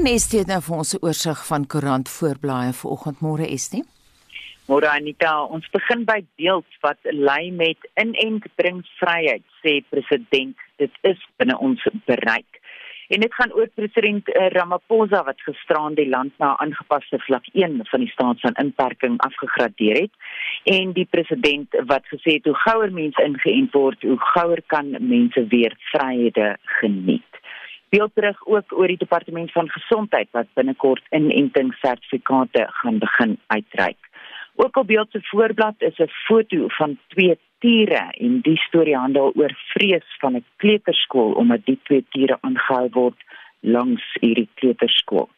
En Estie het nou vir ons 'n oorsig van koerant voorblaaie vanoggend môre Estie. Môre Anita, ons begin by beeld wat lei met inent bring vryheid sê president. Dit is binne ons bereik. En dit gaan oor president eh, Ramaphosa wat gisteraan die land na aangepaste vlak 1 van die staat van inperking afgegradeer het. En die president wat gesê het hoe gouer mense ingeënt word, hoe gouer kan mense weer vryhede geniet. Beeld terug ook oor die departement van gesondheid wat binnekort inentingssertifikate gaan begin uitreik. Ook op beeld se voorblad is 'n foto van twee tiere en die storie handel oor vrees van 'n kleuterskool omdat die twee tiere aangehou word langs hierdie kleuterskool.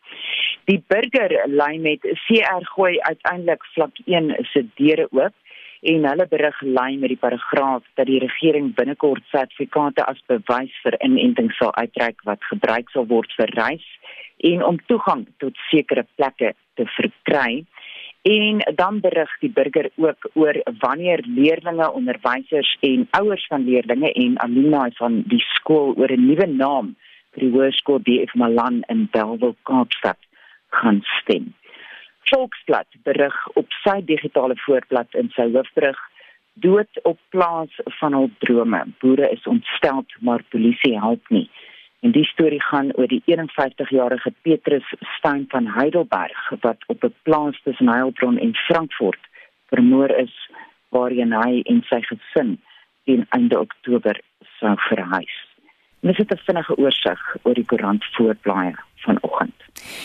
Die burger lei met CR gooi uiteindelik vlak 1 se deure oop en hulle berig lei met die paragraaf dat die regering binnekort sertifikate as bewys vir inenting sal uitreik wat gebruik sal word vir reis en om toegang tot sekere plekke te verkry. En dan berig die burger ook oor wanneer leerders, onderwysers en ouers van leerders en alumni van die skool oor 'n nuwe naam vir die hoërskool DF Malan in Bellville Kaapstad gaan stem. Volksblad berig op sy digitale voorblad in sy hoofberig dood op plaas van hul drome. Boere is ontstel, maar polisie help nie. En die storie gaan oor die 51-jarige Petrus Stein van Heidelberg wat op 'n plaas tussen Heilbron en Frankfurt vermoor is waarheen hy en sy gesin teen einde Oktober sou verhuis. Dit is 'n vinnige oorsig oor die koerant voorblaaie vanoggend.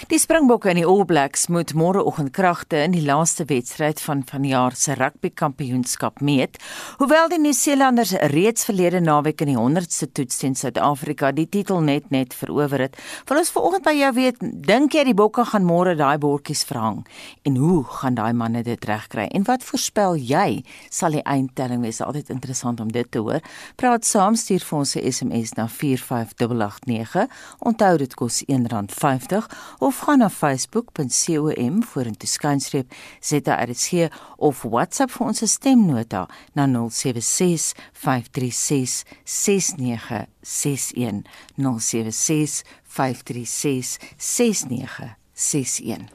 Die Springbokke en die All Blacks moet môreoggend kragte in die laaste wedstryd van vanjaar se rugby kampioenskap meet. Hoewel die Nieu-Seelanders reeds verlede naweek in die 100ste toets teen Suid-Afrika die titel net net verower het, wil ons vanoggend by jou weet, dink jy die Bokke gaan môre daai bordjies verhang? En hoe gaan daai manne dit regkry? En wat voorspel jy sal die eindtelling wees? Altyd interessant om dit te hoor. Praat saam, stuur vir ons 'n SMS na 45889. Onthou dit kos R1.50 of gaan na facebook.com vorentoe skynstreep ZRC of WhatsApp vir ons stemnota na 076 536 6961 076 536 6961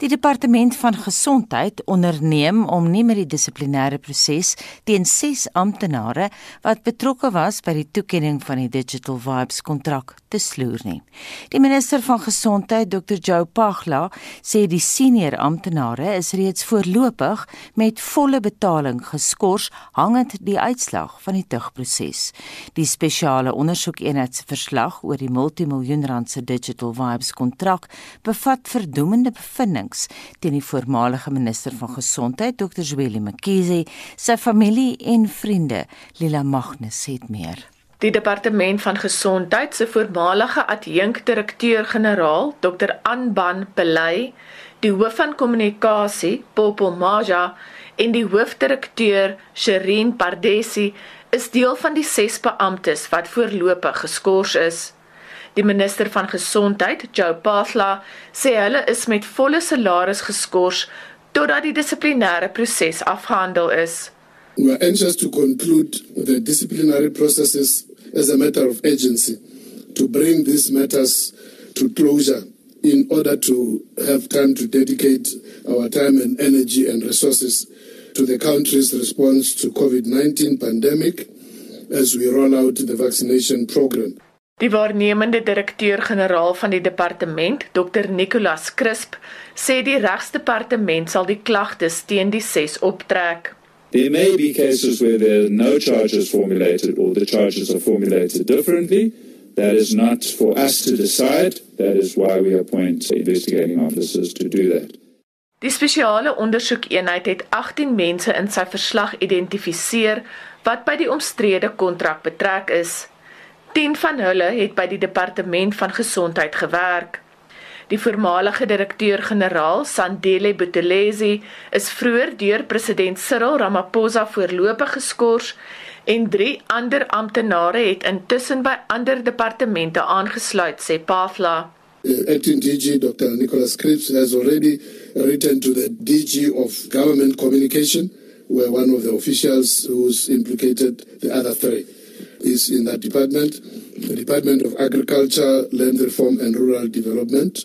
Die departement van gesondheid onderneem om nie met die dissiplinêre proses teen 6 amptenare wat betrokke was by die toekenning van die Digital Vibes kontrak te sloer nie. Die minister van gesondheid, Dr. Joe Pagla, sê die senior amptenare is reeds voorlopig met volle betaling geskort hangend die uitslag van die tugproses. Die spesiale ondersoekeenheid se verslag oor die multimiljoen rand se Digital Vibes kontrak bevat verdoemende bevindinge onlangs teen die voormalige minister van gesondheid Dr. Zweli Mkhize, sy familie en vriende. Lila Magnus het meer. Die departement van gesondheid se voormalige adjunkdirekteur-generaal Dr. Anban Pelay, die hoof van kommunikasie Popo Maja en die hoofdirekteur Sherin Pardesi is deel van die ses beamptes wat voorlopig geskort is. Die minister van gesondheid, Joe Pasla, sê hulle is met volle salaris geskort totdat die dissiplinêre proses afgehandel is. We are anxious to conclude the disciplinary processes as a matter of urgency to bring these matters to closure in order to have time to dedicate our time and energy and resources to the country's response to COVID-19 pandemic as we roll out the vaccination program. Die waarnemende direkteur-generaal van die departement, Dr Nicolas Crisp, sê die regsdepartement sal die klagtes teen die 6 optrek. There may be cases where there are no charges formulated or the charges are formulated differently. That is not for us to decide. That is why we appoint investigating officers to do that. Die spesiale ondersoekeenheid het 18 mense in sy verslag identifiseer wat by die omstrede kontrak betrek is. 10 van hulle het by die departement van gesondheid gewerk. Die voormalige direkteur-generaal, Sandile Buthelezi, is vroeër deur president Cyril Ramaphosa voorlopig geskort en drie ander amptenare het intussen by ander departemente aangesluit, sê. Uh, acting DG Dr. Nicholas Cripps has already written to the DG of Government Communication, where one of the officials who's implicated the other three. Is in that department, the Department of Agriculture, Land Reform and Rural Development.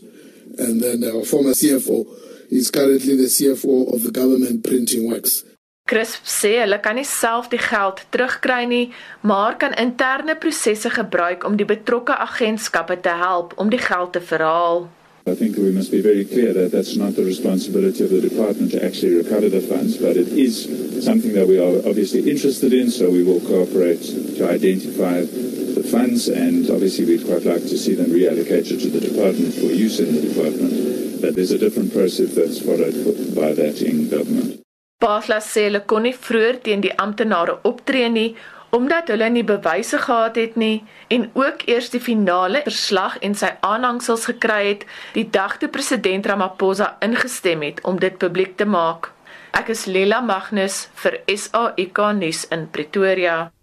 And then our former CFO is currently the CFO of the Government Printing Works. Chris sê hulle kan nie self die geld terugkry nie, maar kan interne prosesse gebruik om die betrokke agentskappe te help om die geld te verhaal. I think we must be very clear that that's not the responsibility of the department to actually recover the funds, but it is something that we are obviously interested in, so we will cooperate to identify the funds, and obviously we'd quite like to see them reallocated to the department for use in the department. But there's a different process that's followed by that in government. Basla sê hulle kon nie vroeër teen die amptenare optree nie omdat hulle nie bewyse gehad het nie en ook eers die finale verslag en sy aanhangsels gekry het die dag toe president Ramaphosa ingestem het om dit publiek te maak. Ek is Lela Magnus vir SAIK nuus in Pretoria.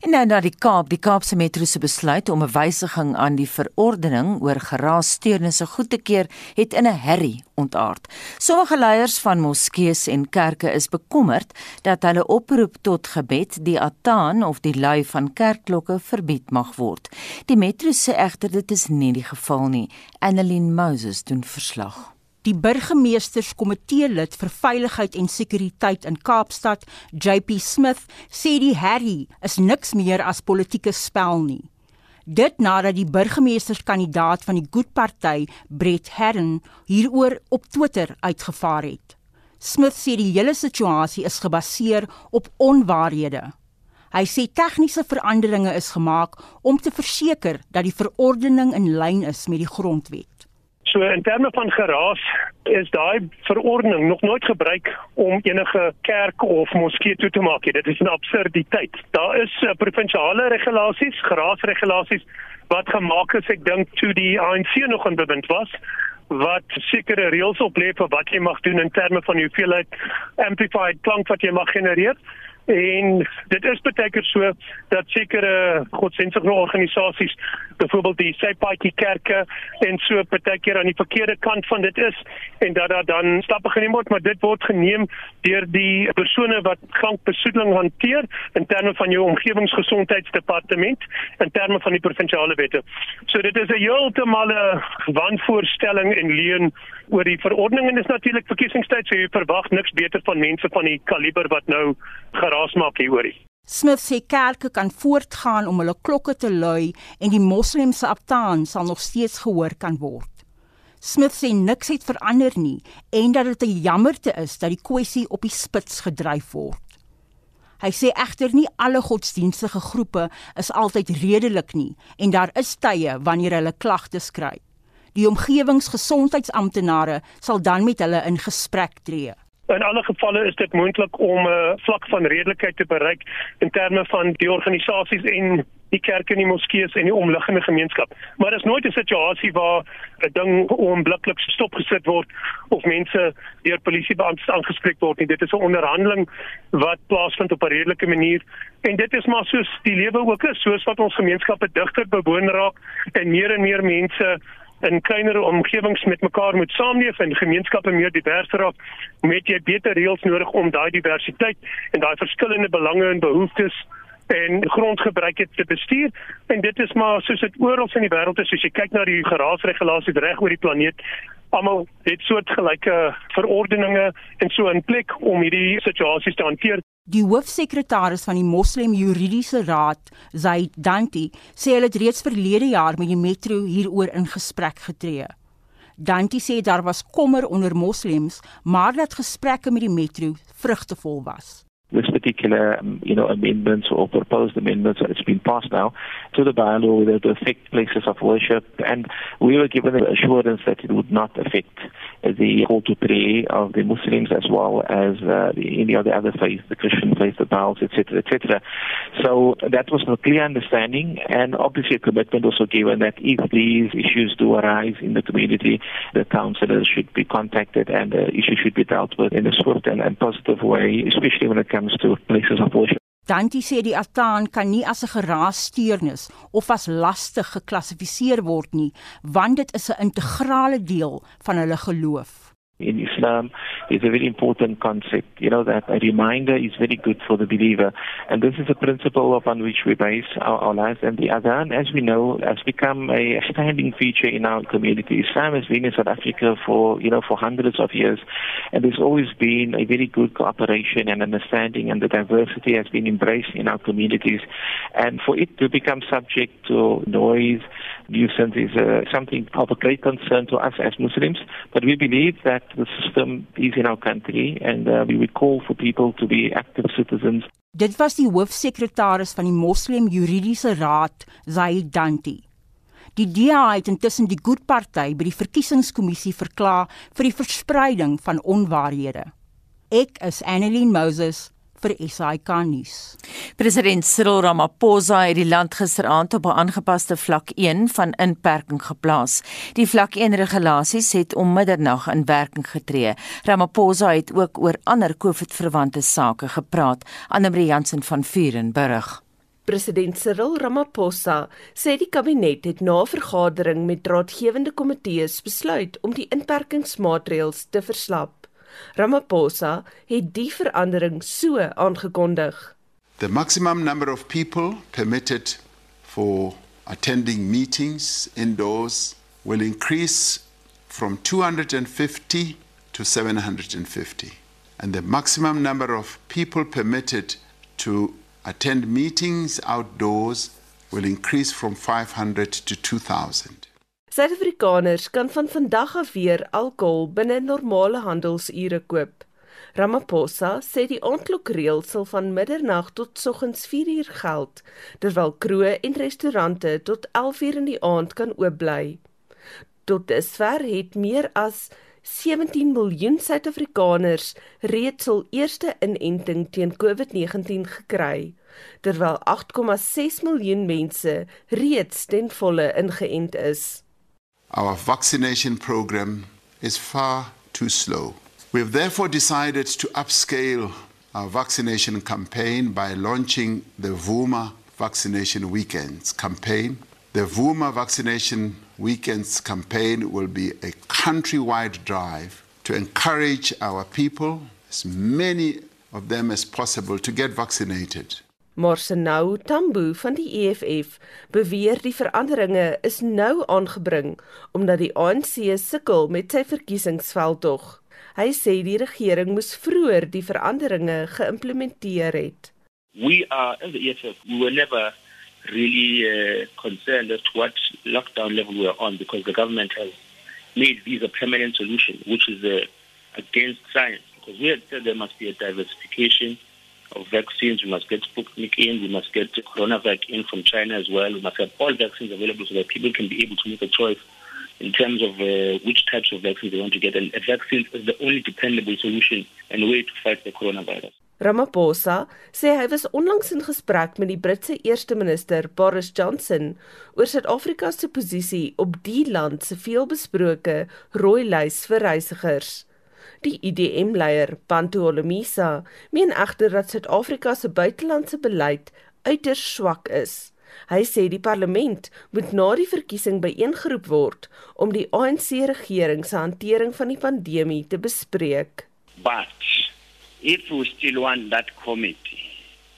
En nou na die Kaap, die Kaapse Metro se besluit om 'n wysiging aan die verordening oor geraassteurnisse goed te keer, het in 'n herrie ontaard. Sommige leiers van moskeeë en kerke is bekommerd dat hulle oproep tot gebed, die ataan of die lui van kerkklokke verbied mag word. Die Metro sê egter dit is nie die geval nie. Annelien Moses doen verslag. Die burgemeesterskomitee lid vir veiligheid en sekuriteit in Kaapstad, JP Smith, sê die herrie is niks meer as politieke spel nie. Dit nadat die burgemeesterskandidaat van die Good Party, Brett Herren, hieroor op Twitter uitgevaar het. Smith sê die hele situasie is gebaseer op onwaarhede. Hy sê tegniese veranderinge is gemaak om te verseker dat die verordening in lyn is met die grondwet. So in terme van geraas is daai verordening nog nooit gebruik om enige kerk of moskee toe te maak. Dit is 'n absurditeit. Daar is uh, provinsiale regulasies, geraasregulasies wat gemaak is, ek dink toe die ANC nog in bewind was wat sekere reëls oplê vir wat jy mag doen in terme van hoeveelheid amplified klank wat jy mag genereer. En dit is baie keer so dat sekere godsdienstige organisasies, byvoorbeeld die Sypaatjie kerke en so baie keer aan die verkeerde kant van dit is en dat daar dan stappe geneem word, maar dit word geneem deur die persone wat klankbesoedeling hanteer in terme van jou omgewingsgesondheidsdepartement in terme van die provinsiale wette. So dit is 'n heeltemale wanvoorstelling en leuen oor die verordening en dis natuurlik verkiesingstyd so jy verwag niks beter van mense van die kaliber wat nou geraas maak hieroor. Smith sê kerke kan voortgaan om hulle klokke te lui en die moslemse aptaan sal nog steeds gehoor kan word. Smith sê niks het verander nie en dat dit 'n jammerte is dat die kwessie op die spits gedryf word. Hy sê egter nie alle godsdienstige groepe is altyd redelik nie en daar is tye wanneer hulle klagtes kry. Die omgewingsgesondheidsamptenare sal dan met hulle in gesprek tree. In alle gevalle is dit moontlik om 'n uh, vlak van redelikheid te bereik in terme van die organisasies en die kerke en die moskeeë en die omliggende gemeenskap. Maar dit is nooit 'n situasie waar 'n ding onmiddellik stopgesit word of mense deur polisiebeamptes aangespreek word nie. Dit is 'n onderhandeling wat plaasvind op 'n redelike manier en dit is maar soos die lewe ook is, soos wat ons gemeenskappe digter bewoon raak en meer en meer mense in kleiner omgewings met mekaar moet saamleef en gemeenskappe meer divers raak, moet jy beter reëls nodig om daai diversiteit en daai verskillende belange en behoeftes en grondgebruike te bestuur. En dit is maar soos dit oral in die wêreld is as jy kyk na die geraasregulasies reg oor die planeet almal het soortgelyke verordeninge en so in plek om hierdie situasies te hanteer Die hoofsekretaris van die Moslem Juridiese Raad, Zaid Danti, sê hulle het reeds verlede jaar met die metro hieroor in gesprek getree. Danti sê daar was kommer onder moslems, maar dat gesprekke met die metro vrugtevol was. this particular, um, you know, amendments or proposed amendments that's been passed now to the bylaw that affect places of worship. And we were given the assurance that it would not affect the call to pray of the Muslims as well as uh, any of the other faiths, the Christian faith, the Baals, etc., etc. So that was a clear understanding and obviously a commitment also given that if these issues do arise in the community, the councillors should be contacted and the issue should be dealt with in a swift and, and positive way, especially when it comes to places of worship. Danti sê die ataan kan nie as 'n geraassteurnis of as lastig geklassifiseer word nie, want dit is 'n integrale deel van hulle geloof. In Islam is a very important concept. You know, that a reminder is very good for the believer. And this is a principle upon which we base our, our lives. And the Adhan, as we know, has become a standing feature in our community. Islam has been in South Africa for, you know, for hundreds of years. And there's always been a very good cooperation and understanding and the diversity has been embraced in our communities. And for it to become subject to noise, nuisance is uh, something of a great concern to us as Muslims. But we believe that the system is in our country and uh, we would call for people to be active citizens. Dit was die hoofsekretaris van die Moslem Juridiese Raad, Zaid Danti. Die DA het intussen die Good Party by die verkiesingskommissie verklaar vir die verspreiding van onwaarhede. Ek is Annelien Moses vir SAK nuus. President Cyril Ramaphosa het die land gisteraand op 'n aangepaste vlak 1 van inperking geplaas. Die vlak 1 regulasies het om middernag in werking getree. Ramaphosa het ook oor ander COVID-verwante sake gepraat. Annelie Jansen van Vuren berig. President Cyril Ramaphosa sê die kabinet het na vergadering met raadgewende komitees besluit om die inperkingsmaatreëls te verslap. Ramaphosa het die verandering so aangekondig. The maximum number of people permitted for attending meetings indoors will increase from 250 to 750 and the maximum number of people permitted to attend meetings outdoors will increase from 500 to 2000 Suid-Afrikaners kan van vandag af weer alkohol binne normale handelsure koop. Ramaphosa sê die aandklokreël sal van middernag tot soggens 4uur geld, terwyl kroë en restaurante tot 11uur in die aand kan oop bly. Tot dusver het meer as 17 miljoen Suid-Afrikaners reeds hul eerste inenting teen COVID-19 gekry, terwyl 8,6 miljoen mense reeds ten volle ingeënt is. Our vaccination program is far too slow. We have therefore decided to upscale our vaccination campaign by launching the VUMA Vaccination Weekends campaign. The VUMA Vaccination Weekends campaign will be a countrywide drive to encourage our people, as many of them as possible, to get vaccinated. Maar Senou Tambo van die EFF beweer die veranderinge is nou aangebring omdat die ANC sukkel met sy verkiesingsveldtog. Hy sê die regering moes vroeër die veranderinge geïmplementeer het. We are as the EFF we were never really uh, concerned as to what lockdown level we are on because the government has made these a permanent solution which is uh, against science because we had said there must be a diversification of vaccines. We must get Sputnik in. We must get CoronaVac in from China as well. We must have all vaccines available so that people can be able to make a choice in terms of uh, which types of vaccines they want to get. And a vaccine is the only dependable solution and way to fight the coronavirus. Ramaphosa sê hy was onlangs in gesprek met die Britse eerste minister Boris Johnson oor Suid-Afrika se posisie op die land se veelbesproke rooi lys vir reisigers. Die IDM-leier, Bantu Holomisa, meen egter dat Suid-Afrika se buitelandse beleid uiters swak is. Hy sê die parlement moet na die verkiesing byeengeroep word om die ANC regering se hantering van die pandemie te bespreek. But if we still want that committee,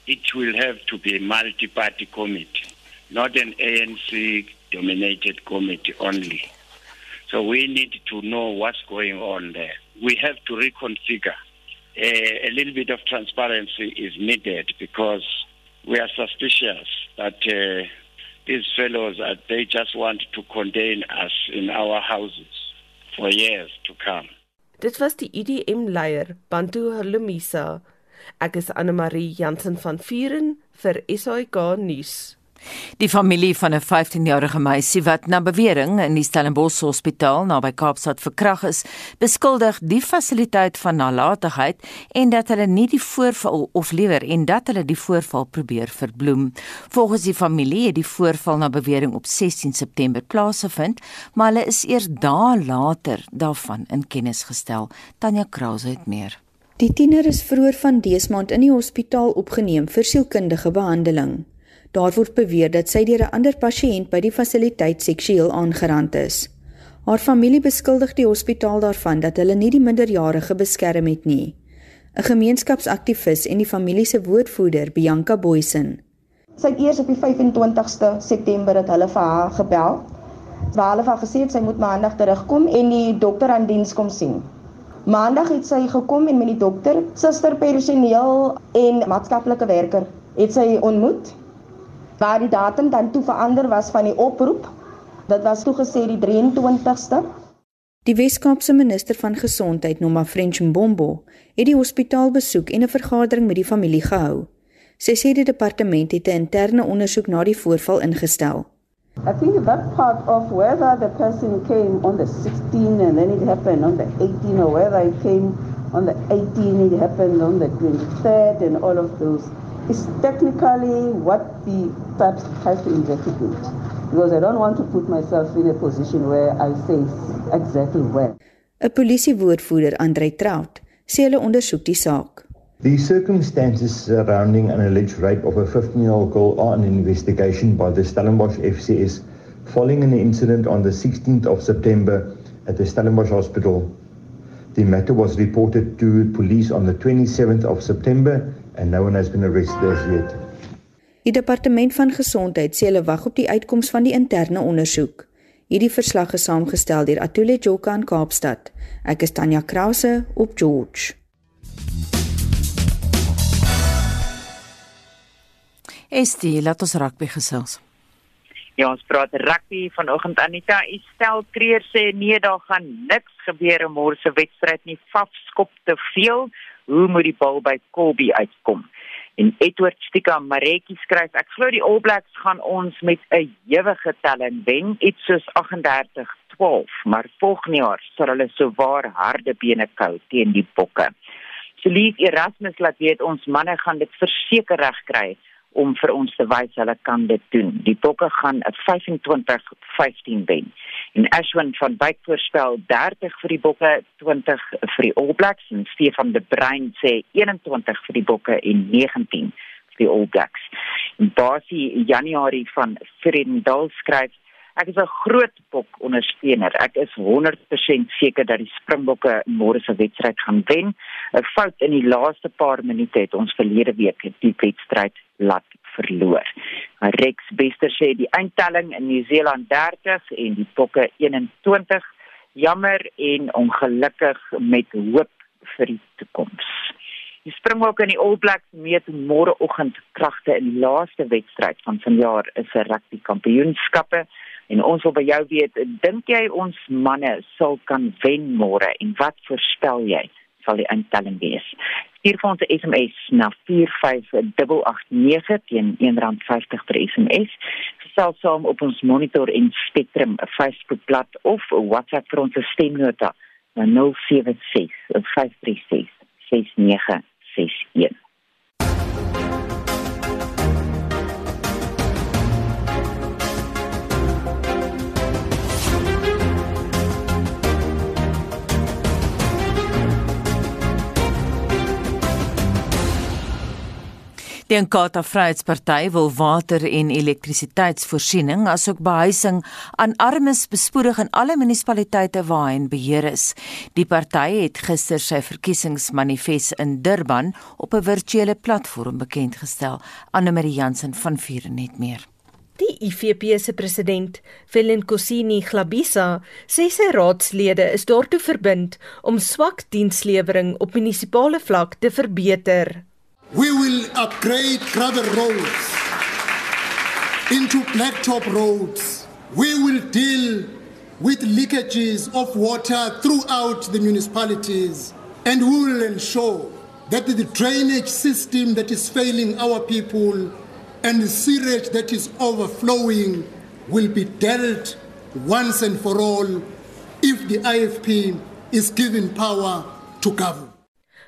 it will have to be a multi-party committee, not an ANC dominated committee only. So we need to know what's going on there. We have to reconfigure. A, a little bit of transparency is needed because we are suspicious that uh, these fellows are, they just want to contain us in our houses for years to come. Dit was die IDM leier Bantu Halumisa. Ek is Anne Marie Jansen van Vuren vir SAK nuus. Die familie van 'n 15-jarige meisie wat na bewering in die Stellenbosch Hospitaal naby Kaapstad verkrag is, beskuldig die fasiliteit van nalatigheid en dat hulle nie die voorval of liewer en dat hulle die voorval probeer verbloem. Volgens die familie het die voorval na bewering op 16 September plaasgevind, maar hulle is eers dae later daarvan in kennis gestel. Tanya Krause het meer. Die tiener is vroeër van dese maand in die hospitaal opgeneem vir sielkundige behandeling. Daar word beweer dat sy deur 'n ander pasiënt by die fasiliteit seksueel aangerand is. Haar familie beskuldig die hospitaal daarvan dat hulle nie die minderjarige beskerm het nie. 'n Gemeenskapsaktivis en die familie se woordvoerder, Bianca Boysen. Sy het eers op die 25ste September dat hulle vir haar gebel. Waar hulle vir gesê het sy moet maandag terugkom en die dokter aan diens kom sien. Maandag het sy gekom en met die dokter, suster, personeel en maatskaplike werker het sy ontmoet. Waar die datum dan toe verander was van die oproep. Dit was toe gesê die 23ste. Die Weskaapse minister van Gesondheid, Noma French Mbombo, het die hospitaal besoek en 'n vergadering met die familie gehou. Sy sê die departement het 'n interne ondersoek na die voorval ingestel. I think that part of whether the person came on the 16 and then it happened on the 18 or whether it came on the 18 it happened on the 23rd and all of those is technically what the SAPS has to investigate because I don't want to put myself in a position where I say exactly when. 'n Polisiewoordvoerder, Andre Trout, sê hulle ondersoek die saak. The circumstances surrounding an alleged rape of a 15-year-old girl are an investigation by the Stellenbosch FCS following an incident on the 16th of September at the Stellenbosch Hospital. The matter was reported to police on the 27th of September and no one has been arrested as yet. Die departement van gesondheid sê hulle wag op die uitkoms van die interne ondersoek. Hierdie verslag is saamgestel deur Atule Joka in Kaapstad. Ek is Tanya Krause op George. Estie, laat ons rugby gesels. Ja, ons praat rugby vanoggend Anita. Estel Kreer sê nee, daar gaan niks gebeur in môre se wedstryd nie. Faf skop te veel. Hoe moet die bal by Colby uitkom? En Edward Stika Maretjie skryf ek glo die All Blacks gaan ons met 'n ewige telling wen, iets soos 38-12, maar volgende jaar sal hulle sowaar harde bene kou teen die Bokke. Solief Erasmus laat weet ons manne gaan dit verseker reg kry om vir ons te wys hulle kan dit doen. Die Bokke gaan 'n 25-15 wen. En Ashwin van Wyk voorspel 30 vir die Bokke, 20 vir die All Blacks en Stefan de Bruin sê 21 vir die Bokke en 19 vir die All Blacks. En Basie Januarie van Frendal skryf Ek is 'n groot bok ondersteuner. Ek is 100% seker dat die Springbokke môre se wedstryd gaan wen. 'n Fout in die laaste paar minute het ons verlede week die wedstryd laat verloor. Rex Bester sê die eindtelling in Nieu-Seeland 30 en die Bokke 21. Jammer en ongelukkig met hoop vir die toekoms. Die Springbokke en die All Blacks meet môreoggend kragte in die laaste wedstryd van vanjaar is 'n rugby kampioenskappe. En ons wil by jou weet, dink jy ons manne sal kan wen môre en wat voorspel jy sal die intelling wees? Stuur vir ons 'n SMS na 45889 teen R1.50 per SMS. Gesels saam op ons Monitor en Spectrum Facebookblad of WhatsApp vir ons stemnota na 076 536 6961. Die Inkatha Vryheidsparty wil water en elektrisiteitsvoorsiening asook behuising aan armes bespoedig in alle munisipaliteite waar hy beheer is. Die party het gister sy verkiesingsmanifest in Durban op 'n virtuele platform bekend gestel. Anne-Marie Jansen van Vuren net meer. Die IFP se president, Velenkosini Glabisa, sê sy raadslede is daartoe verbind om swak dienslewering op munisipale vlak te verbeter. We will upgrade gravel roads into blacktop roads. We will deal with leakages of water throughout the municipalities and we will ensure that the drainage system that is failing our people and the sewage that is overflowing will be dealt once and for all if the IFP is given power to govern.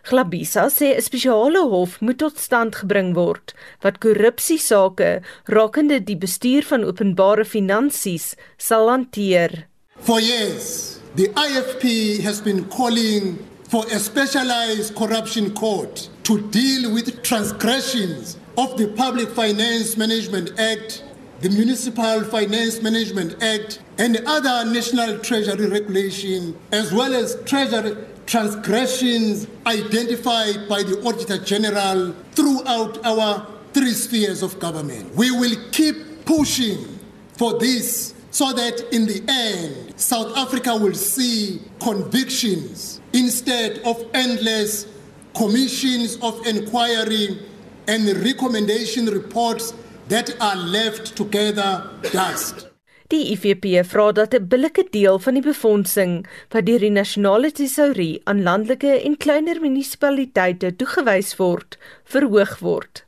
Glabisa sê 'n spesiale hof moet tot stand gebring word wat korrupsie sake rakende die bestuur van openbare finansies sal hanteer. For years, the IFP has been calling for a specialized corruption court to deal with transgressions of the Public Finance Management Act the Municipal Finance Management Act, and other National Treasury regulation, as well as Treasury transgressions identified by the Auditor General throughout our three spheres of government. We will keep pushing for this so that in the end, South Africa will see convictions instead of endless commissions of inquiry and recommendation reports that are left together dust. Die IFP vra dat 'n billike deel van die befondsing wat deur die nasionale tesourie aan landelike en kleiner munisipaliteite toegewys word, verhoog word.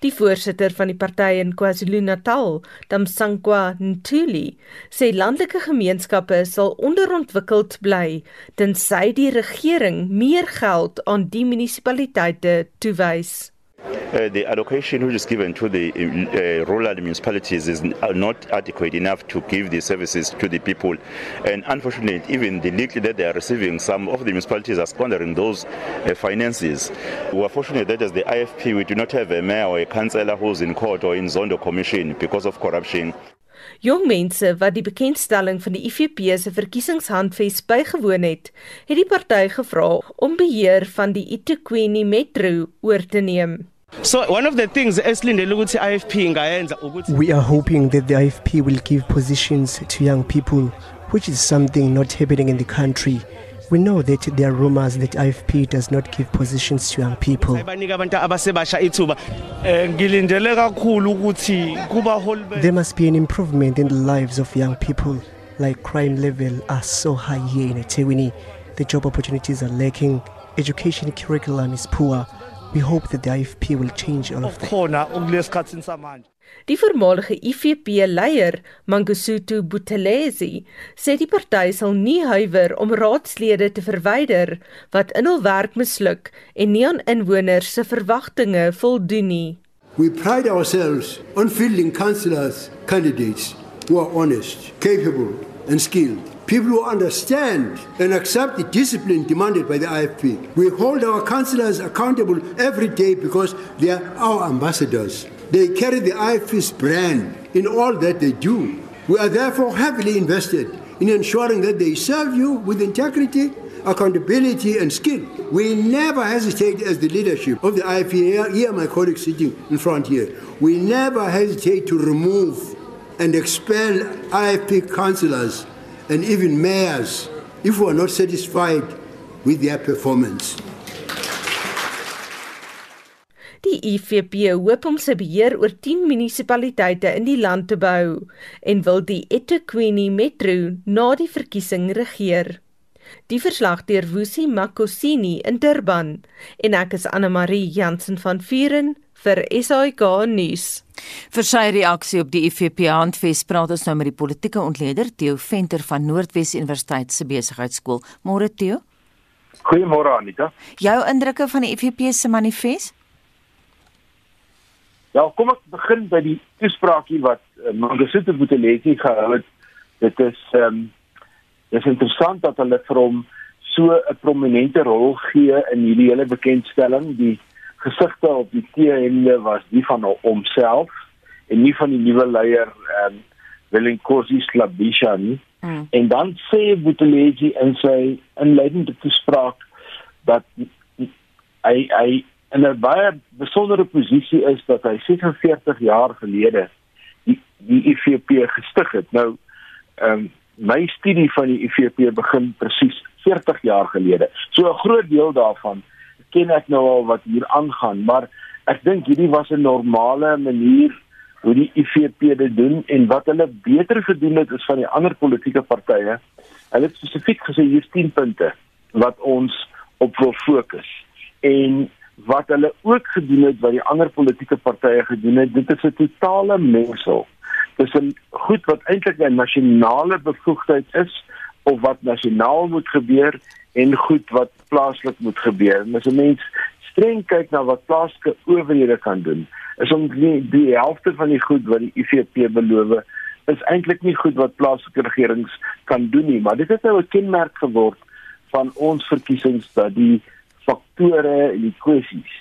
Die voorsitter van die party in KwaZulu-Natal, Damsankwa Ntuli, sê landelike gemeenskappe sal onderontwikkeld bly tensy die regering meer geld aan die munisipaliteite toewys. Uh, the allocation which is given to the uh, rural municipalities is not adequate enough to give the services to the people. And unfortunately, even the little that they are receiving, some of the municipalities are squandering those uh, finances. We are fortunate that as the IFP, we do not have a mayor or a councillor who's in court or in Zondo Commission because of corruption. Jong mense wat die bekendstelling van die IFP se verkiesingshandves bygewoon het, het die party gevra om beheer van die eThekwini Metro oor te neem. So one of the things esilindele ukuthi IFP ingayenza ukuthi We are hoping that the IFP will give positions to young people which is something not happening in the country. We know that there are rumors that IFP does not give positions to young people. banika abantu abasebasha ithuba eh ngilindele kakhulu ukuthi kuba There must be an improvement in the lives of young people. Like crime level are so high here in eThekwini. The job opportunities are lacking. Education curriculum is poor. We hope that the IFP will change all of that. Die voormalige IFP leier, Mangosuthu Buthelezi, sê die party sal nie huiwer om raadslede te verwyder wat in hul werk misluk en nie aan inwoners se verwagtinge voldoen nie. We pride ourselves on fielding councillors, candidates who are honest, capable, and skilled. People who understand and accept the discipline demanded by the IFP. We hold our councillors accountable every day because they are our ambassadors. They carry the IFP's brand in all that they do. We are therefore heavily invested in ensuring that they serve you with integrity, accountability, and skill. We never hesitate as the leadership of the IFP, here, my colleagues sitting in front here, we never hesitate to remove and expel IFP councillors and even mayors if we are not satisfied with their performance. Die IFP hoop om sy beheer oor 10 munisipaliteite in die land te behou en wil die eThekwini Metro na die verkiesing regeer. Die verslag deur Woesie Makosini in Durban en ek is Anne Marie Jansen van Vuren vir SAK nuus. Vir sy reaksie op die IFP handves praat ons nou met die politieke ontleder Theo Venter van Noordwes Universiteit se besigheidskool. Môre Theo. Goeiemôre Anita. Jou indrukke van die IFP se manifest? Ja, kom ek begin by die toespraakie wat uh, Mangosuthu Buthelezi gehou het. Dit is ehm um, dis interessant dat hulle vir hom so 'n prominente rol gee in hierdie hele bekendstelling. Die gesigte op die T-hemde was die van homself en nie van die nuwe leier ehm um, Welinkosi Slabisha nie. Mm. En dan sê Buthelezi in sy inleidende toespraak dat hy hy in 'n baie besondere posisie is dat hy 46 jaar gelede die die IFP gestig het. Nou ehm um, my studie van die IFP begin presies 40 jaar gelede. So 'n groot deel daarvan ken ek nou al wat hier aangaan, maar ek dink hierdie was 'n normale manier hoe die IFP dit doen en wat hulle beter gedoen het as van die ander politieke partye. Hulle het spesifiek gesê hier's 10 punte wat ons op wil fokus. En wat hulle ook gedoen het wat die ander politieke partye gedoen het, dit is 'n totale mengsel. Dis 'n goed wat eintlik 'n nasionale bevoegdheid is of wat nasionaal moet gebeur en goed wat plaaslik moet gebeur. En as 'n mens streng kyk na wat plaaslike owerhede kan doen, is om die, die helfte van die goed wat die IFP beloof is eintlik nie goed wat plaaslike regerings kan doen nie, maar dit het nou 'n kenmerk geword van ons verkiesings dat die faktore en die kwessies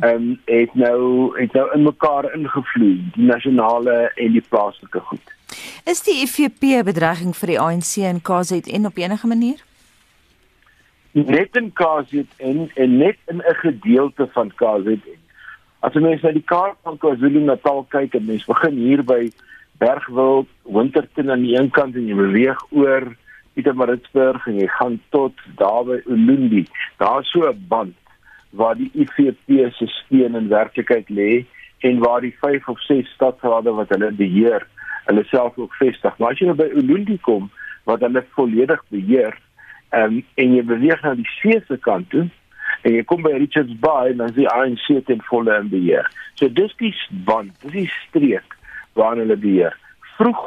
ehm um, het nou het nou in mekaar ingevloei, die nasionale en die plaaslike goed. Is die IFP bedreiging vir die ANC en KZN op enige manier? Net in KZN en net in 'n gedeelte van KZN. As jy mens na die kaart van KwaZulu-Natal kyk en mens begin hier by Bergwil, Winterton aan die een kant en jy beweeg oor Pietermaritzburg en jy gaan tot daar by Ulundi. Daar's so 'n band waar die IFP se steun in werklikheid lê en waar die 5 of 6 stadsrade wat hulle beheer, hulle self ook vestig. Maar as jy nou by Ulundi kom wat hulle volledig beheer, um, en jy beweeg na die see se kant toe, en jy kom by Richards Bay en dan sien jy ANC ten volle in beheer. So dis die band, dis die streek waarna hulle beheer. Vroeg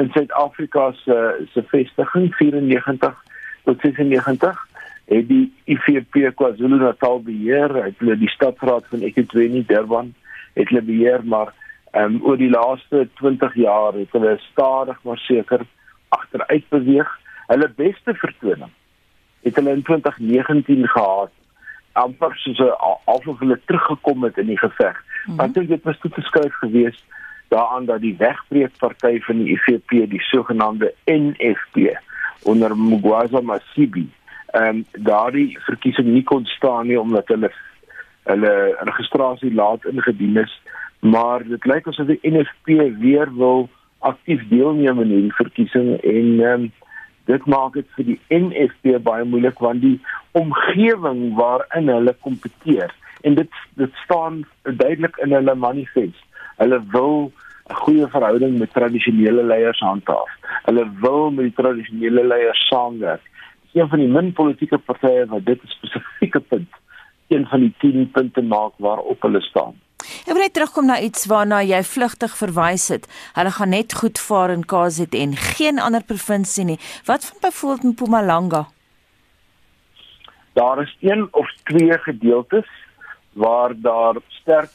in Suid-Afrika se se vestiging 94 tot 96 het die IFP KwaZulu-Natal beheer, hulle die stadsraad van Ekurhuleni Durban het hulle beheer, maar ehm um, oor die laaste 20 jaar het hulle stadig maar seker agteruit beweeg. Hulle beste vertoning het hulle in 2019 gehad amper soos 'n alsof hulle teruggekom het in die geveg. Mm -hmm. Want dit was toe geskryf geweest daaraan dat die wegbreekparty van die IFP, die sogenaamde NFP onder Mugwaza Masibi, ehm um, daardie verkiesing nie kon staan nie omdat hulle hulle registrasie laat ingedien is, maar dit lyk asof die NFP weer wil aktief deelneem in hierdie verkiesing en ehm um, dit maak dit vir die NFP baie moeilik want die omgewing waarin hulle kompeteer en dit dit staan duidelik in hulle manifest. Hulle wil 'n goeie verhouding met tradisionele leiers handhaaf. Hulle wil met die tradisionele leiers saamwerk. Een van die min politieke partye wat dit 'n spesifieke punt een van die 10 punte maak waarop hulle staan. Ek wil net terugkom na iets waarna jy vlugtig verwys het. Hulle gaan net goed vaar in KZN, geen ander provinsie nie. Wat van byvoorbeeld Mpumalanga? Daar is een of twee gedeeltes waar daar sterk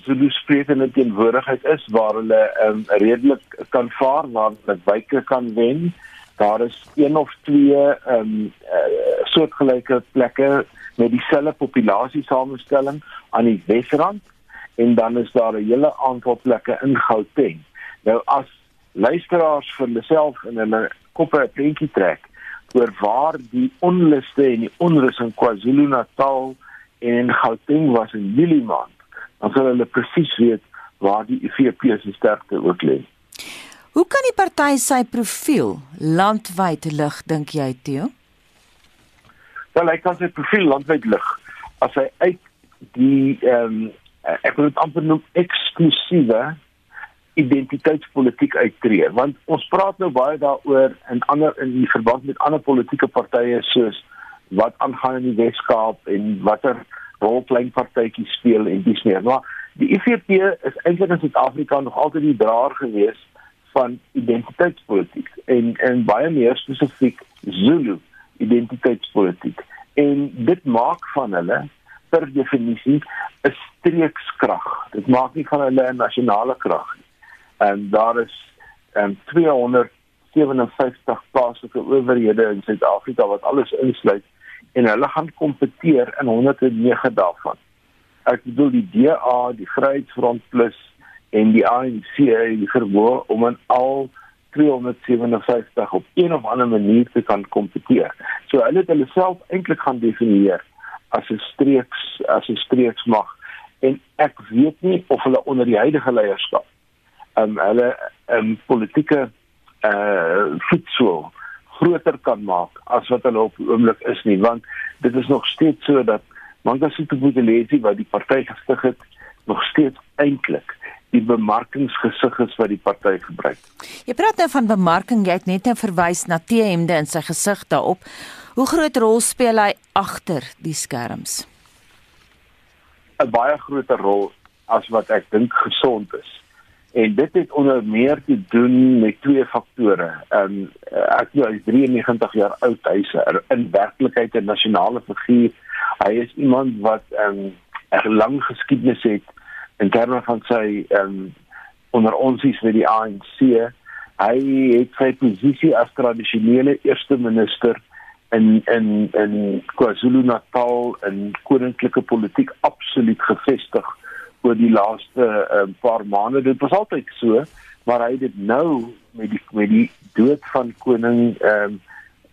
Zulu sprekende teenwoordigheid is waar hulle um, redelik kan vaar, waar hulle wyke kan wen. Daar is een of twee ehm um, uh, soortgelyke plekke met dieselfde populasiesamestelling aan die Wesrand en dan is daar 'n hele aantal plekke in Gauteng. Nou as luisteraars vir myself in hulle koppe 'n prentjie trek oor waar die onluste en die onrus in KwaZulu-Natal en in Gauteng was in Julie maand, dan sal hulle presies weet waar die IFP se sterkte ook lê. Hoe kan die party sy profiel landwyd lig dink jy, Theo? Wel, hy kan sy profiel landwyd lig. As hy uit die ehm um, ek wil dit amper noem eksklusiewe identiteitspolitiek uittreë want ons praat nou baie daaroor in ander in die verband met ander politieke partye soos wat aangaan in die Weskaap en watter rol klein partytjies speel en dis meer. Maar die IFP is eintlik in Suid-Afrika nog altyd die draer gewees van identiteitspolitiek en en baie meer spesifiek Zulu identiteitspolitiek en dit maak van hulle per definisie 'n streekskrag. Dit maak nie van hulle 'n nasionale krag nie. En daar is en 257 plaaslike owerhede in Suid-Afrika wat alles insluit en hulle gaan kompeteer in 109 daarvan. Ek bedoel die DA, die Vryheidsfront Plus en die ANC die verhoor om aan al 257 op een of ander manier te kan kompeteer. So hulle het hulle self eintlik gaan definieer as 'n streeks as 'n streeksmag en ek weet nie of hulle onder die huidige leierskap um hulle um politieke uh voetsel groter kan maak as wat hulle op oomblik is nie want dit is nog steeds so dat Mangosuthu Buthelezi wat die party gestig het nog steeds eintlik die bemarkingsgesig is wat die party gebruik. Jy praat nou van bemarking, jy het net nou verwys na T-hemde in sy gesig daarop. Hoe groot rol speel hy agter die skerms? 'n Baie groter rol as wat ek dink gesond is. En dit het onder meer te doen met twee faktore. Ehm um, ek nou is 93 jaar oud, hy's in werklikheid 'n nasionale figuur. Hy is iemand wat ehm um, 'n lang geskiedenis het in terme van sy ehm um, onder ons is met die ANC. Hy het sy posisie as tradisionele eerste minister in in in KwaZulu-Natal en koninklike politiek absoluut gevestig oor die laaste uh, paar maande. Dit was altyd so, maar hy het nou met die met die dood van koning ehm um,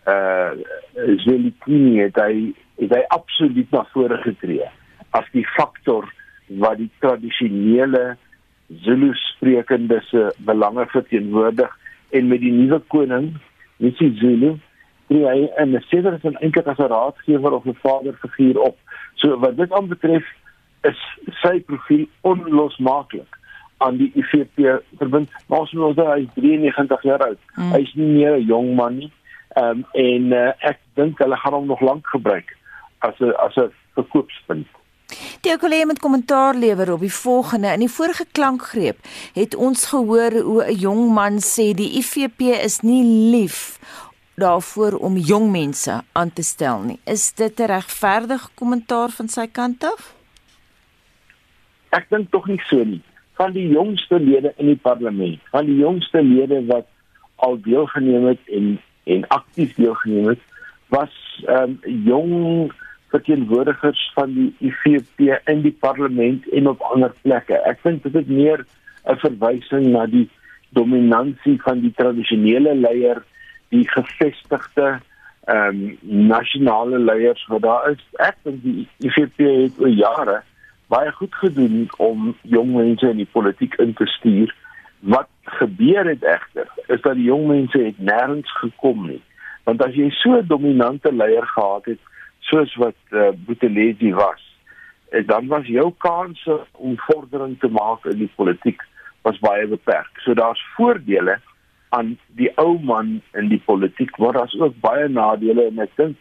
uh Zwelithini het hy het hy absoluut na vore getree as die faktor wat die tradisionele Zulu sprekende se belange verteenwoordig en met die nuwe koning, Nisi Zulu, tree hy in 'n sekere sin eintlik as 'n raadgewer of 'n vaderfiguur op. So wat dit aanbetref is sy profiel onlosmaaklik aan die IFP verbind. Maar ons moet hy is 93 jaar oud. Mm. Hy is nie meer 'n jong man nie. Ehm um, en uh, ek dink hulle gaan hom nog lank gebruik as 'n as 'n verkoopspunt. Die kollega met kommentaar lewer op die volgende in die vorige klankgreep het ons gehoor hoe 'n jong man sê die IFP is nie lief daarvoor om jong mense aan te stel nie. Is dit 'n regverdige kommentaar van sy kant af? Ek dink tog nie so nie. Van die jongste lede in die parlement, van die jongste lede wat al deelgeneem het en en aktief deelgeneem het, was ehm um, jong verteenwoordigers van die IFP in die parlement en op ander plekke. Ek vind dit is meer 'n verwysing na die dominansie van die tradisionele leier, die gevestigde ehm um, nasionale leiers wat daar is. Ek dink die IFP het oor jare baie goed gedoen om jong mense in die politiek in te stuur. Wat gebeur het egter is dat die jong mense het nêrens gekom nie. Want as jy so 'n dominante leier gehad het, soos wat uh, Buthelezi was, en dan was jou kanse om vordering te maak in die politiek was baie beperk. So daar's voordele aan die ou man in die politiek, maar daar's ook baie nadele en ek dink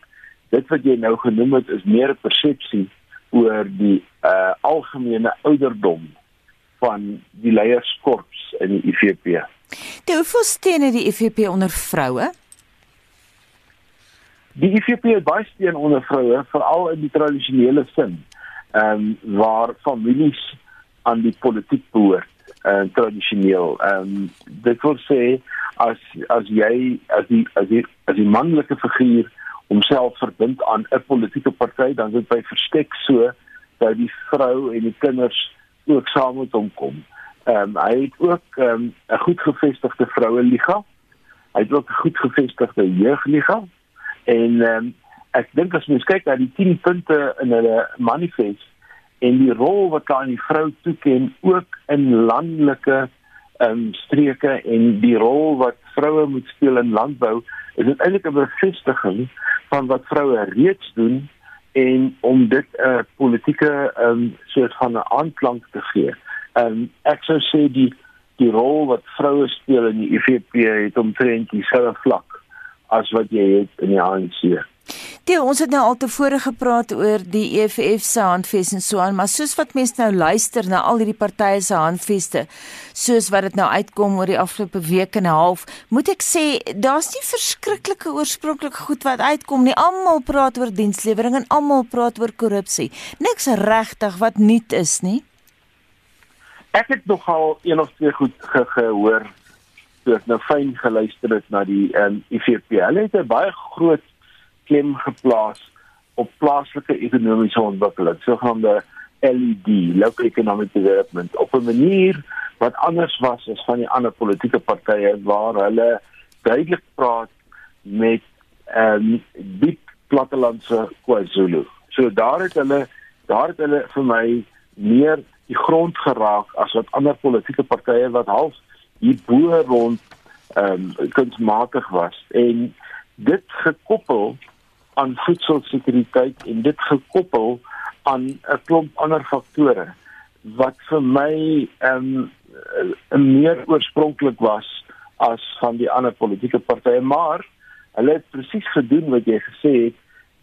dit wat jy nou genoem het is meer persepsie oor die uh, algemene ouderdom van die leierskorps in die IFP. Die hoeveel steun het die IFP onder vroue? Die IFP het baie steun onder vroue, veral in die tradisionele sin. Ehm um, waar families aan die politiek behoort, uh, tradisioneel. Ehm um, dit wil sê as as jy as die as die as die manlike figuur homself verbind aan 'n politieke party, dan dit by verstek so dat die vrou en die kinders ook saam met hom kom. Ehm um, hy het ook ehm, 'n um, goed gevestigde vroue liga. Hy het ook 'n goed gevestigde jeugliga En ehm um, ek dink as mens kyk na die 10 punte in hulle manifest en die rol wat aan die vrou toeken ook in landelike ehm um, streke en die rol wat vroue moet speel in landbou, is dit eintlik 'n bevestiging van wat vroue reeds doen en om dit 'n uh, politieke ehm um, soort van 'n aanklank te gee. Ehm um, ek sou sê die die rol wat vroue speel in die IFP het omtrent dieselfde vlak as wat jy het in die ANC. Dit ons het nou al tevore gepraat oor die EFF se handves en so aan, maar soos wat mense nou luister na al hierdie partye se handveste, soos wat dit nou uitkom oor die afgelope week en 'n half, moet ek sê daar's nie verskriklike oorspronklike goed wat uitkom nie. Almal praat oor dienslewering en almal praat oor korrupsie. Niks regtig wat nuut is nie. Ek het nogal een of twee goed ge gehoor ek nou fyn geluister het na die um, IFP. Hulle het 'n baie groot klem geplaas op plaaslike ekonomiese ontwikkeling, sogenaamde LED, local economic development, op 'n manier wat anders was as van die ander politieke partye waar hulle duidelik praat met ehm um, diep plattelandse KwaZulu. So daar het hulle daar het hulle vir my meer die grond geraak as wat ander politieke partye wat half hier bo rond ehm um, kunsmatig was en dit gekoppel aan voedselsekuriteit en dit gekoppel aan 'n klomp ander faktore wat vir my ehm um, meer oorspronklik was as van die ander politieke partye maar hulle het presies gedoen wat jy gesê het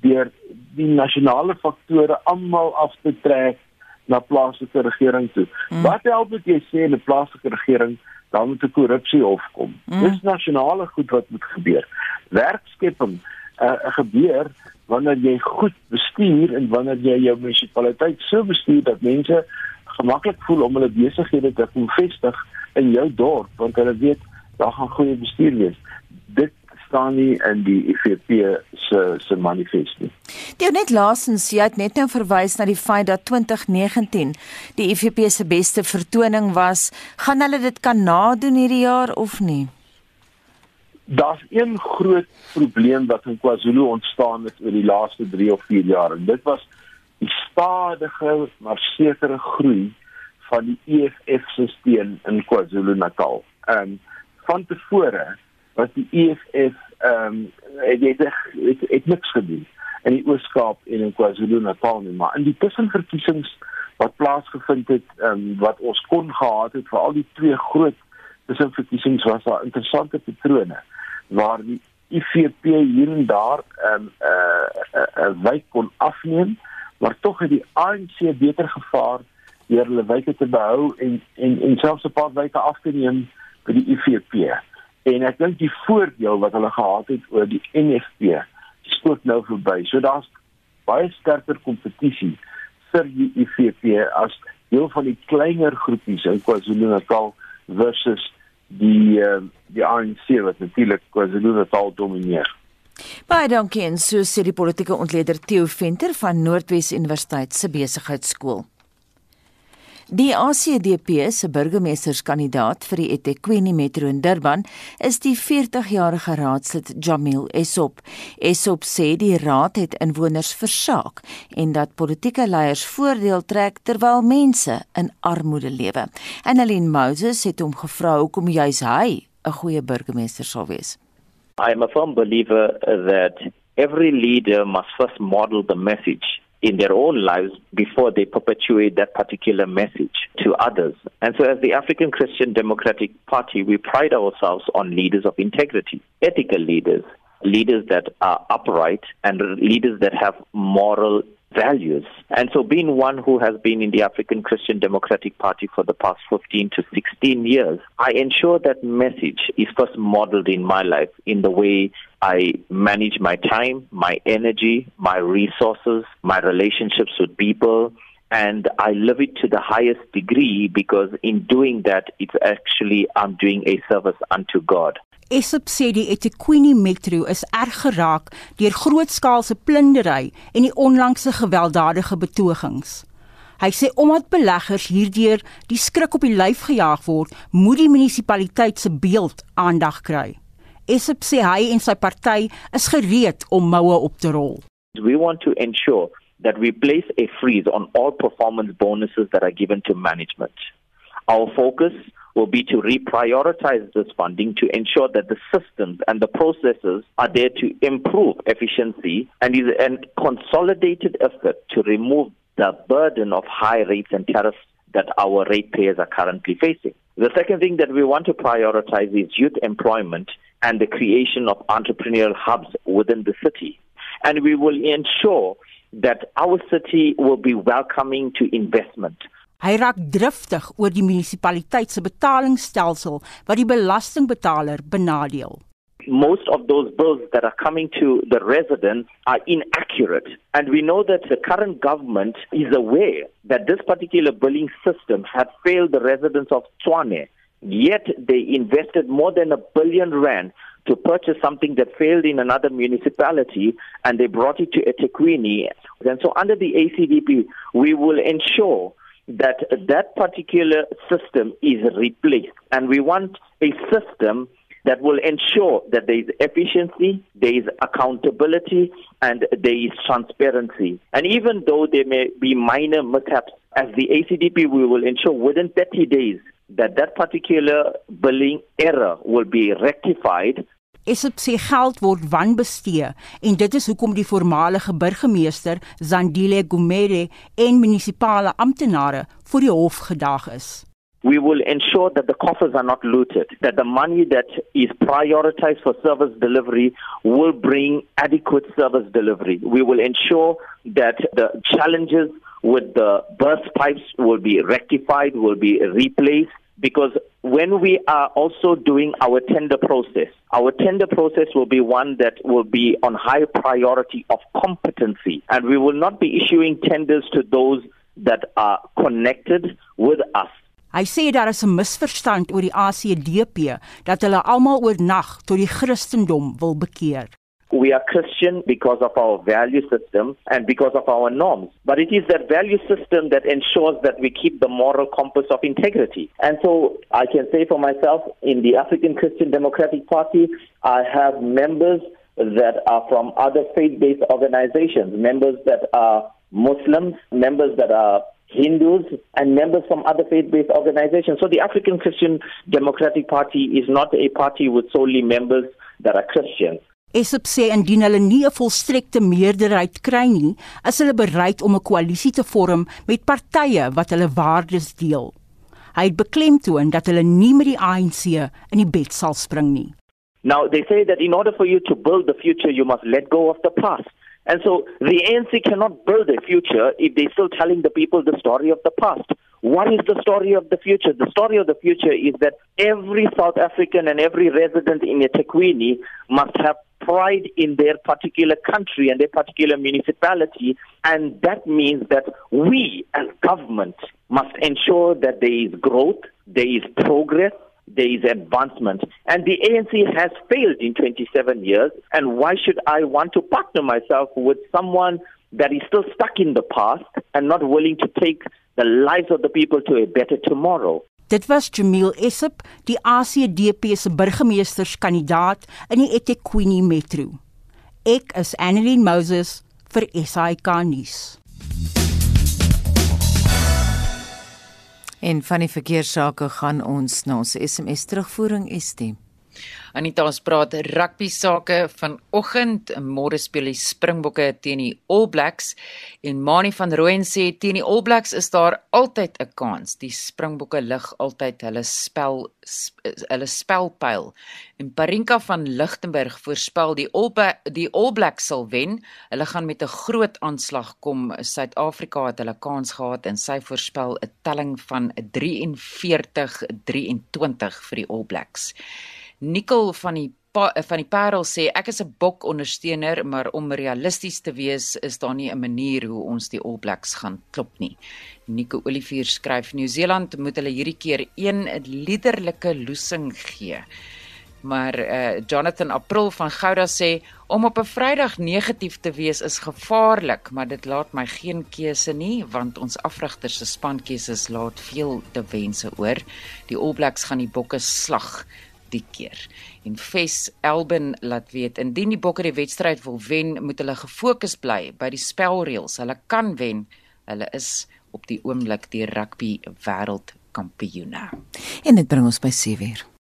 deur die nasionale faktore almal af te trek na plaaslike regering toe. Hmm. Wat help dit jy sê 'n plaaslike regering dan moet 'n korrupsie hof kom. Mm. Dis nasionale goed wat moet gebeur. Werkskepping uh, gebeur wanneer jy goed bestuur en wanneer jy jou munisipaliteit so bestuur dat mense gemaklik voel om hulle besighede te kom vestig in jou dorp want hulle weet daar gaan goeie bestuur wees. Dit staan nie in die IFP se se manifesto. Dit net laasens, jy het net nou verwys na die feit dat 2019 die IFP se beste vertoning was. Gaan hulle dit kan nadoen hierdie jaar of nie? Daar's een groot probleem wat in KwaZulu ontstaan het oor die laaste 3 of 4 jaar en dit was die stadige maar sekere groei van die EFF-stelsel in KwaZulu-Natal. Ehm um, van tevore was die EFF ehm um, het het, het het niks gedoen in die Oos-Kaap en in KwaZulu-Natal nie, maar in die tussenverkiesings wat plaasgevind het, um, wat ons kon gehad het vir al die twee groot tussenverkiesings was daar interessante patrone waar die IFP hier en daar ehm um, 'n uh, 'n uh, uh, wyk kon afneem, maar tog het die ANC beter gevaar deur hulle wyke te behou en en en selfs 'n paar wyke af te neem vir die IFP. En ek dink die voordeel wat hulle gehad het oor die NFP spook nou verby. So daar's baie sterker kompetisie vir die IFP as deel van die kleiner groepies in KwaZulu-Natal versus die uh, die ANC wat natuurlik KwaZulu-Natal domineer. Baie dankie en so sê die politieke ontleder Theo Venter van Noordwes Universiteit se besigheidskool. Die ACDP se burgemeesterskandidaat vir die eThekwini Metro in Durban is die 40-jarige raadslid Jamil Esop. Esop sê die raad het inwoners versaak en dat politieke leiers voordeel trek terwyl mense in armoede lewe. Annelien Moses het hom gevra hoekom juis hy 'n goeie burgemeester sou wees. I am a firm believer that every leader must first model the message in their own lives before they perpetuate that particular message to others. And so, as the African Christian Democratic Party, we pride ourselves on leaders of integrity, ethical leaders, leaders that are upright, and leaders that have moral values. And so, being one who has been in the African Christian Democratic Party for the past 15 to 16 years, I ensure that message is first modeled in my life in the way I manage my time, my energy, my resources, my relationships with people. And I love it to the highest degree because in doing that, it's actually I'm doing a service unto God. Esop sê die eThekwini Metro is erg geraak deur grootskaalse plundering en die onlangse gewelddadige betogings. Hy sê omdat beleggers hierdeur die skrik op die lyf gejaag word, moet die munisipaliteit se beeld aandag kry. Esop sê hy en sy party is gereed om moue op te rol. We want to ensure that we place a freeze on all performance bonuses that are given to management. Our focus will be to reprioritize this funding to ensure that the systems and the processes are there to improve efficiency and is a consolidated effort to remove the burden of high rates and tariffs that our ratepayers are currently facing. The second thing that we want to prioritize is youth employment and the creation of entrepreneurial hubs within the city. And we will ensure that our city will be welcoming to investment. Hy raak driftig oor die munisipaliteit se betalingsstelsel wat die belastingbetaler benadeel. Most of those bills that are coming to the residents are inaccurate. And we know that the current government is aware that this particular billing system had failed the residents of Tswane. Yet they invested more than a billion rand to purchase something that failed in another municipality and they brought it to eThekwini. And so under the ACDP, we will ensure that that particular system is replaced. And we want a system that will ensure that there is efficiency, there is accountability, and there is transparency. And even though there may be minor mishaps, as the ACDP, we will ensure within 30 days that that particular billing error will be rectified Esop sê geld word wanbestee en dit is hoekom die voormalige burgemeester Zandile Gumede en munisipale amptenare voor die hof gedag is. We will ensure that the coffers are not looted, that the money that is prioritized for service delivery will bring adequate service delivery. We will ensure that the challenges with the burst pipes will be rectified, will be replaced, because when we are also doing our tender process, our tender process will be one that will be on high priority of competency, and we will not be issuing tenders to those that are connected with us. Hy sê daar is 'n misverstand oor die ACDP dat hulle almal oornag tot die Christendom wil bekeer. We are Christian because of our value system and because of our norms. But it is that value system that ensures that we keep the moral compass of integrity. And so I can say for myself, in the African Christian Democratic Party, I have members that are from other faith based organizations, members that are Muslims, members that are Hindus, and members from other faith based organizations. So the African Christian Democratic Party is not a party with solely members that are Christians. Esop sê indien hulle nie 'n volstrekte meerderheid kry nie, is hulle bereid om 'n koalisie te vorm met partye wat hulle waardes deel. Hy het beklemtoon dat hulle nie met die ANC in die bed sal spring nie. Now they say that in order for you to build the future you must let go of the past. And so the ANC cannot build a future if they're still telling the people the story of the past. What is the story of the future? The story of the future is that every South African and every resident in eThekwini must have pride in their particular country and their particular municipality. And that means that we as government must ensure that there is growth, there is progress, there is advancement. And the ANC has failed in 27 years. And why should I want to partner myself with someone that is still stuck in the past and not willing to take the lives of the people to a better tomorrow? Dit was Jamil Essop, die ACDP se burgemeesterskandidaat in die eThekwini Metro. Ek is Annelien Moses vir SAK nuus. En van die verkeersake gaan ons na ons SMS terugvoering ST. Anita ons praat rugby sake vanoggend. Môre speel die Springbokke teen die All Blacks en Mani van Rooyen sê teen die All Blacks is daar altyd 'n kans. Die Springbokke lig altyd hulle spel hulle spelpyl. En Parinka van Lichtenburg voorspel die All die All Blacks sal wen. Hulle gaan met 'n groot aanslag kom. Suid-Afrika het hulle kans gehad en sy voorspel 'n telling van 43-23 vir die All Blacks. Nicole van die van die Parel sê ek is 'n bok ondersteuner, maar om realisties te wees is daar nie 'n manier hoe ons die All Blacks gaan klop nie. Nico Olivier skryf Nieu-Seeland moet hulle hierdie keer een liderlike loosing gee. Maar uh, Jonathan April van Gouda sê om op 'n Vrydag negatief te wees is gevaarlik, maar dit laat my geen keuse nie want ons afrigters se spankeuses laat veel te wense oor. Die All Blacks gaan die bokke slag die keer. En Fes Elben laat weet indien die Bokke die wedstryd wil wen, moet hulle gefokus bly by die spelreëls. Hulle kan wen. Hulle is op die oomblik die rugby wêreldkampioene. En dit bring ons by 7:00.